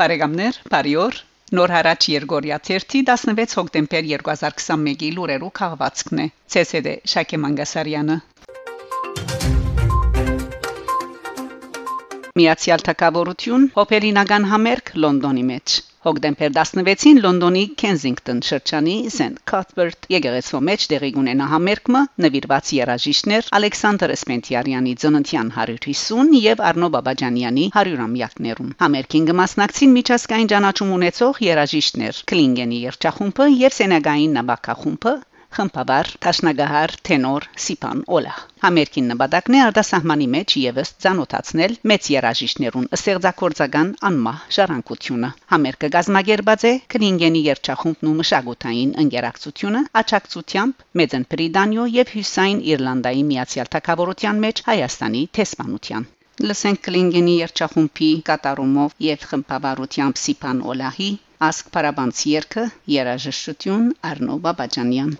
Բարեկամներ, բարիօր։ Նոր հարաճ Երգորիա 16 հոկտեմբեր 2021-ի լուրերու քաղվածքն է։ ՑՍԴ Շակե Մանգասարյանը։ Միացյալ Թագավորություն հոբելինական համերգ Լոնդոնի մեջ Հոկտեմբեր 16-ին Լոնդոնի Kensington շրջանի St. Cuthbert եկեղեցու մեջ տեղի ունենա համերգը նվիրված երաժիշտներ Ալեքսանդր Սպենտիարյանի ծննդյան 150 եւ Արնո Բաբաջանյանի 100-ամյակներուն։ Համերգին կմասնակցին միջազգային ճանաչում ունեցող երաժիշտներ Կլինգենի երգչախումբը եւ Սենեգային նվագախումբը խմբաբար Տաշնագահար տենոր Սիփան Օլա Համերկին նպատակն է արտասահմանի մեջ եւս ցանոթացնել մեծ երաժիշտներուն ստեղծագործական անմահ ժառանգությունը Համերկը գազմագերբած է Կլինգենի երգչախումբն ու մշակութային ընկերակցությունը աճակցությամբ Մեծն Բրիտանիո եւ Հյուսային Իռլանդայի միացյալ թագավորության մեջ Հայաստանի տեսփանության Լսենք Կլինգենի երգչախումբի կատարումով եւ խմբավարությամբ Սիփան Օլահի Ասկ Փարաբանց երգը երաժշտություն Արնո Բաբաջանյան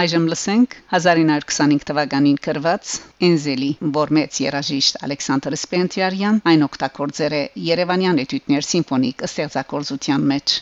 Այժմ լսենք 1925 թվականին կրված Էնզելի Բորմեծ երաժիշտ Ալեքսանդր Սպենտիարյան այն օգտագործել է Երևանյան էտյուդներ սիմֆոնիկ ստեղծագործության մեջ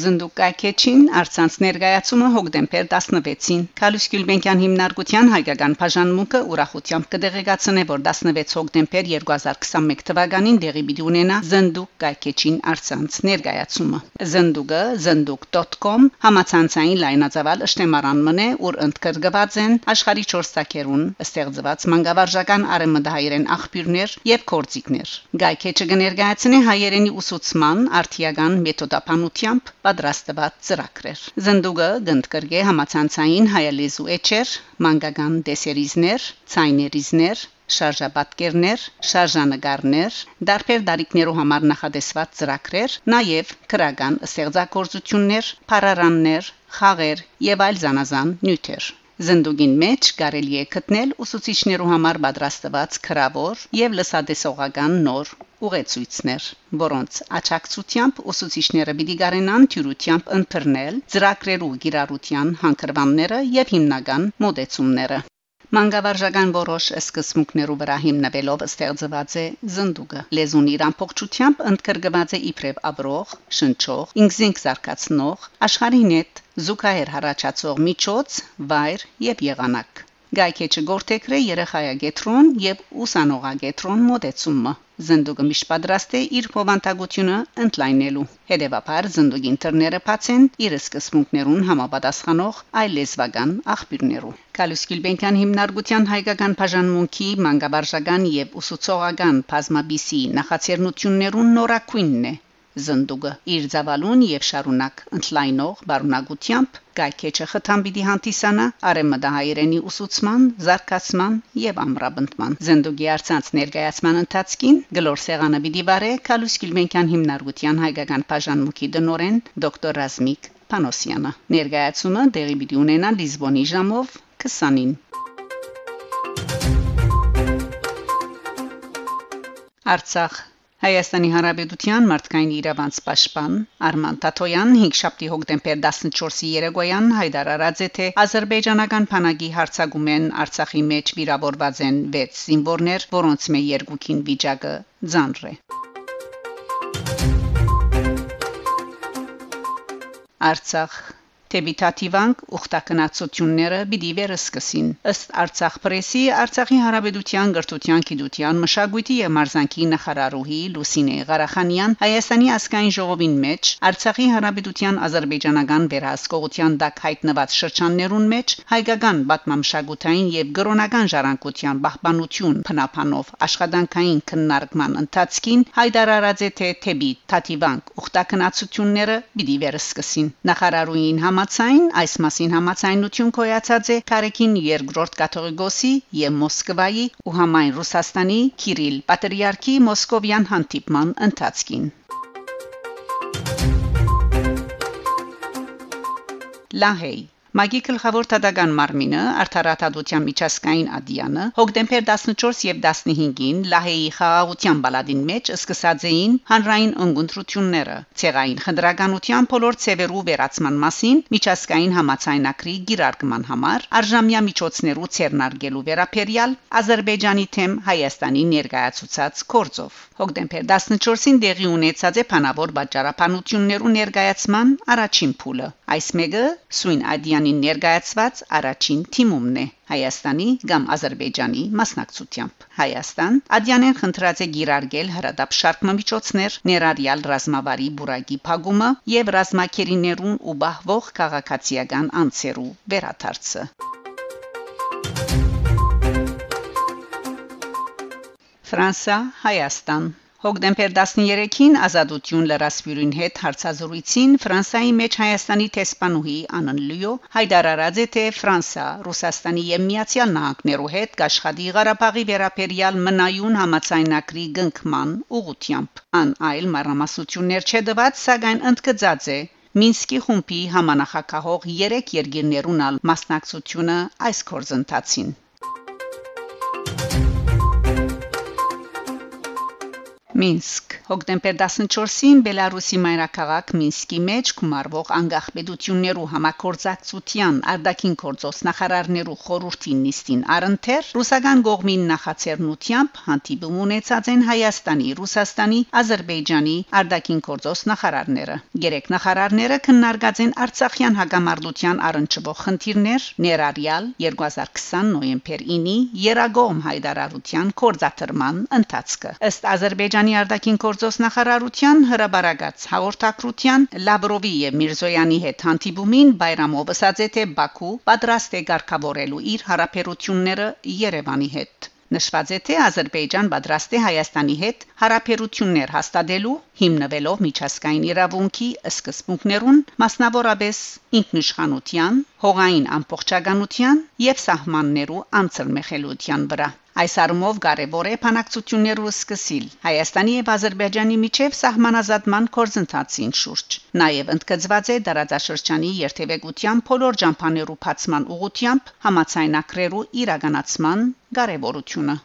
Զնդուկայքեչին արցանց ներկայացումը հոկտեմբեր 16-ին Քալուս Գյուլբենկյան հիմնարկության հայկական բաժանմունքը ուրախությամբ կդեղեկացնե, որ 16 հոկտեմբեր 2021 թվականին դեղի պիտի ունենա Զնդուկայքեչին արցանց ներկայացումը։ Զնդուկը znduk.com համացանցային լայնածավալ ըշտեմարան մնե, ուր ընդգրկված են աշխարհի 4 ցակերուն ստեղծված մանկավարժական արեմդահայերեն աղբյուրներ եւ կորցիկներ։ Գայքեչը կներկայացնի հայերենի ուսուցման արտիական մեթոդապանությամբ պատրաստված ծրագրեր։ Զնդուգը գնդկրգե համացանցային հայալեզու էջեր, մանկական դեսերիզներ, ցայներիզներ, շարժապատկերներ, շարժանագարներ, դարբեր դարիքներու համար նախադեсված ծրագրեր, նաև քրական ստեղծագործություններ, փարարաններ, խաղեր եւ այլ զանազան նյութեր։ Զնդուգին մեջ կարելի է գտնել ուսուցիչներու համար պատրաստված քրավոր եւ լսադեսողական նոր ուղեցույցներ, որոնց աճակցությամբ ուսուցիչները պիտի գարենան թյուրությամբ ընտրնել ծրագրերու գիրառության հանգրվանները եւ հիմնական մոդեցումները։ Մանկավարժական որոշ սկզբունքներու վրա հիմնվելով ստեղծված է զնդուգը։ Լեզուն իր ամբողջությամբ ընդգրկված է իբրև աբրող, շնչող, ինքզինք զարգացնող, աշխարհին հետ զուգահեռ հարաճացող միջոց, վայր եւ եղանակ։ Գայքեչը գործեքրե երեխայագետրոն եւ ուսանողագետրոն մոդեցումը Զնդուգը միշտ պատրաստ է իր փոխանցագությունը ընդլայնելու։ Հետևաբար զնդուգի ինտերները բացեն իր սկզբունքներուն համապատասխանող այլ լեզվական աղբյուրներով։ Կալուս Գյուլբենկյան հիմնարկության հայկական բաժանմունքի մանկավարժական եւ ուսուցողական բազմաբիսի նախաձեռնություններուն նորակույնն է զնդուգը իր զավալուն եւ շարունակ ընդլայնող բարունակությամբ գայքեչը խթան պիտի հանդիսանա արեմդահայերենի ուսուցման, զարգացման եւ ամրապնդման։ Զնդուգի արցանց ներկայացման ընթացքին գլոր սեղանը պիտի վարե Կալուս Գյուլմենկյան հիմնարկության հայկական բաժանմունքի դնորեն դոկտոր Ռազմիկ Պանոսյանը։ Ներկայացումը դեղի պիտի ունենա Լիզբոնի ժամով 20-ին։ Արցախ Հայաստանի Հանրապետության մարդկային իրավանց պաշտպան Արման Տաթոյան 5 շաբթի հոկտեմբեր 14-ի երեկոյան հայտարարած է թե ազերբայջանական փանագի հարցագումեն Արցախի մեջ վիրավորված են 6 զինվորներ, որոնց մե երկուքին վիճակը ձանր է։ Արցախ Տեբիտատիվանք ուխտակնացությունները պիտի վերսկսին ըստ Արցախ պրեսի Արցախի Հանրապետության գրթության, գիտության, մշակույթի եւ մարզանկի նախարարուհի Լուսինե Ղարախանյան Հայաստանի ազգային ժողովին մեջ Արցախի Հանրապետության ազերբայջանական վերահսկողության դակ հայտնված շրջաններուն մեջ հայկական բազմամշակութային եւ գրոնական ժառանգության պահպանություն փնապանով աշխատանքային քննարկման ընթացքին հայտարարած է թե Տեբիտ Տատիվանք ուխտակնացությունները պիտի վերսկսին նախարարուհին համ Համացայն այս մասին համացայնություն կոյացած է Կարեկին երկրորդ կաթողիկոսի եւ Մոսկվայի ու համայն Ռուսաստանի Կիրիլ Պատրիարքի Մոսկովյան հանդիպման ընթացքին Լահեյ Մագի գլխավոր տադական մարմինը արդարադատության միջազգային ադյանը հոկտեմբեր 14 եւ 15-ին Լահեի խաղաղության բալադին մեջ սկսած էին հանրային ընկունտրությունները ցեղային խնդրականության բոլոր ցևերու վերացման մասին միջազգային համացայնակրի գիրարկման համար արժամյա միջոցներու ցերնարգելու վերապերյալ Ադրբեջանի թեմ Հայաստանի ներկայացուցած կորձով հոկտեմբեր 14-ին դեղի ունեցած է փանավոր բաժարապանություններու ներկայացման առաջին փուլը այս մեկը Սույն ադյան Փաշինյանին ներկայացված առաջին թիմումն է Հայաստանի կամ Ադրբեջանի մասնակցությամբ։ Հայաստան Ադյանեն խնդրած է գիրարգել հրադապ շարքմամիջոցներ ներառյալ ռազմավարի բուրագի փակումը եւ ռազմակերիներուն ու բահվող քաղաքացիական անձերու վերաթարցը։ Ֆրանսա Հայաստան Հոկտեմբեր 13-ին Ազատություն լրասպյուրին հետ հարցազրույցին Ֆրանսայի մեջ Հայաստանի տեսփանուհի Անն Լյուո հայտարարած է թե Ֆրանսա, Ռուսաստանի եւ Միացյալ Նահանգներու հետ կաշխատի Ղարաբաղի վերապերյալ մնայուն համացայնակրի գնքման ուղությամբ։ Ան այլ մարամասություններ չդված, սակայն ընդգծած է Մինսկի խումբի համանախակահող 3 երկիրներուն մասնակցությունը այս կորզընթացին Մինսկ հոկտեմբեր 14-ին Բելարուսի մայրաքաղաք Մինսկի մեջ գումարվող անկախ պետություններու համակորձակցության արտաքին գործոս նախարարներու խորհրդի նիստին առընթեր ռուսական գողմին նախաձեռնությամբ հանդիպում ունեցած են Հայաստանի, Ռուսաստանի, Ադրբեջանի արտաքին գործոս նախարարները։ Գերեք նախարարները քննարկած են Արցախյան հագամարտության առնչվող խնդիրներ, ներառյալ 2020 նոյեմբեր 9-ի Երագոմ հայդարարության կորզաթրման ընթացքը։ Ըստ Ադրբեջանի Ադրբեջանի արտաքին գործոս նախարարության հրաբարագած հաղորդակցության Լաբրովի եւ Միրզոյանի հետ հանդիպումին Բայրամով ասաց թե Բաքու պատրաստ է ղեկավարելու իր հարաբերությունները Երևանի հետ։ Նշված է թե Ադրբեջան պատրաստ է Հայաստանի հետ հարաբերություններ հաստատելու հիմնվելով միջազգային իրավունքի սկզբունքներուն, մասնավորապես ինքնիշխանության, հողային ամբողջականության եւ սահմաններու անցրմեխելիության վրա։ Այս առումով կարևոր է փանակցություններու սկսիլ Հայաստանի եւ Ադրբեջանի միջև սահմանազատման կորձընթացին շուրջ։ Նաեւ ընդգծված է դարաձաշրջանի երթևեկության բոլոր ջամփաներու բացման ուղղությամբ համացայնակրերու իրականացման կարևորությունը։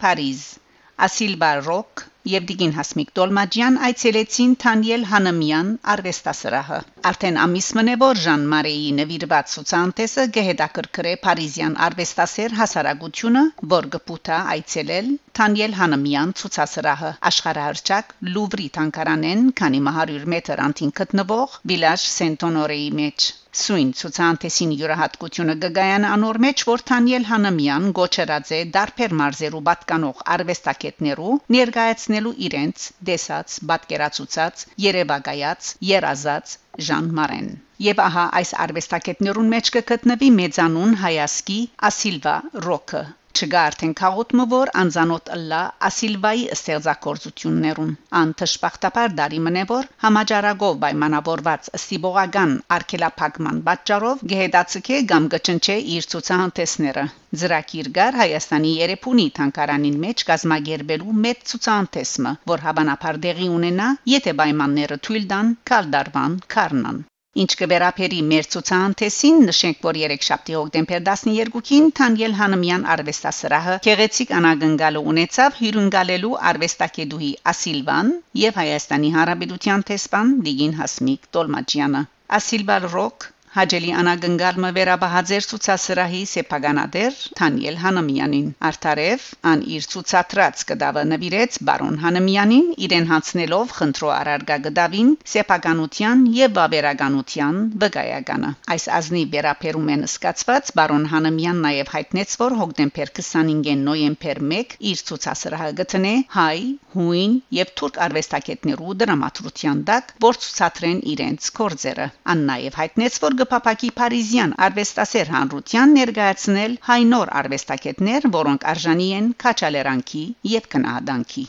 Փարիզ. Ասիլբա Ռոք եւ Դիգին Հասմիկ Տոլմաջյան այցելեցին Թանիել Հանամյան արվեստասրահը։ Արդեն ամիս մնե որ Ժան Մարեի նվիրված ցուցանտեսը գեհդակրկրե Փարիզյան արվեստասեր հասարակությունը, որ գպուտա այցելել Թանիել Հանամյան ցուցասրահը աշխարհահռչակ Լուվրի թանգարանեն, քանի 100 մետր անտին գտնվող Վիլաժ Սենտոնորեի մեջ։ Սույն ցուցանտեսին յուրահատկությունը գգայան անոր մեջ որ Թանիել Հանամյան գոչերած է դարբեր մարզերու պատկանող արվեստագետներու ներկայացնելու իրենց դեսած, պատկերացուցած, երևակայած, երազած Ժան Մարեն։ Եվ ահա այս արվեստագետներուն մեջ կգտնվի մեծանուն հայասկի Ասիլվա Ռոքը, չգա արդեն քաղուտը որ անզանոթ ըլլա ասիլվայի ստեղծագործություններուն ան թշպախտապար դարի մնե որ համաճարակով պայմանավորված ստիբողական արկելափակման պատճառով գեհդացկե կամ գճնչե իր ցուցահանդեսները Զրակիր գար Հայաստանի Երեփունի թանկարանին մեջ գազմագերբելու մեծ ցուցահանդեսը որ հավանաբար դեղի ունենա եթե պայմանները թույլ տան կալդարվան կառնան Ինչ կվերապերի մեր ցուցահանդեսին նշենք, որ 3 շաբթի հոկտեմբեր 12-ին Թանյել Հանմյան արվեստասրահը Գեղեցիկ անագնգալը ունեցավ հյուրընկալելու արվեստագետուհի Ասիլվան եւ Հայաստանի Հանրապետության տեսփան Դիգին Հասմիկ Տոլմաջյանը Ասիլբալ Ռոք Հաջելի անագնգալը վերաբահաձեր ցուցասրահի սեփականադեր Թանիել Հանամյանին Արթարև ան իր ցուցադրած կդավը նվիրեց բարոն Հանամյանին իրեն հանցնելով խնդրո արարգա գդավին սեփականության եւ բավերականության վկայականը այս ազնի վերապերում են սկացված բարոն Հանամյան նաեւ հայտնեց որ հոկտեմբեր 25-ին նոյեմբեր 1 իր ցուցասրահը գտնե հայ հույն եւ թուրք արվեստագետներու դրամատրության դակ որ ցուցադրեն իրենց կորձերը ան նաեւ հայտնեց որ կփապակի Փարիզյան արվեստասեր հանրության ներկայացնել հայ նոր արվեստագետներ, որոնք արժանի են քաչալերանքի եւ կնահատանքի։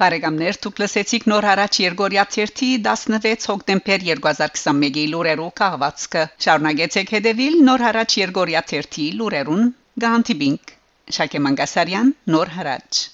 Բարեկամներ, դուք լսեցիք նոր հարաճ Երգորիա 16 հոկտեմբեր 2021-ի լուրերով քաղվածքը։ Շարունակեցեք հետևել նոր հարաճ Երգորիա 30 լուրերուն։ Գանտիբինգ Շակե Մանգասարյան, նոր հարաճ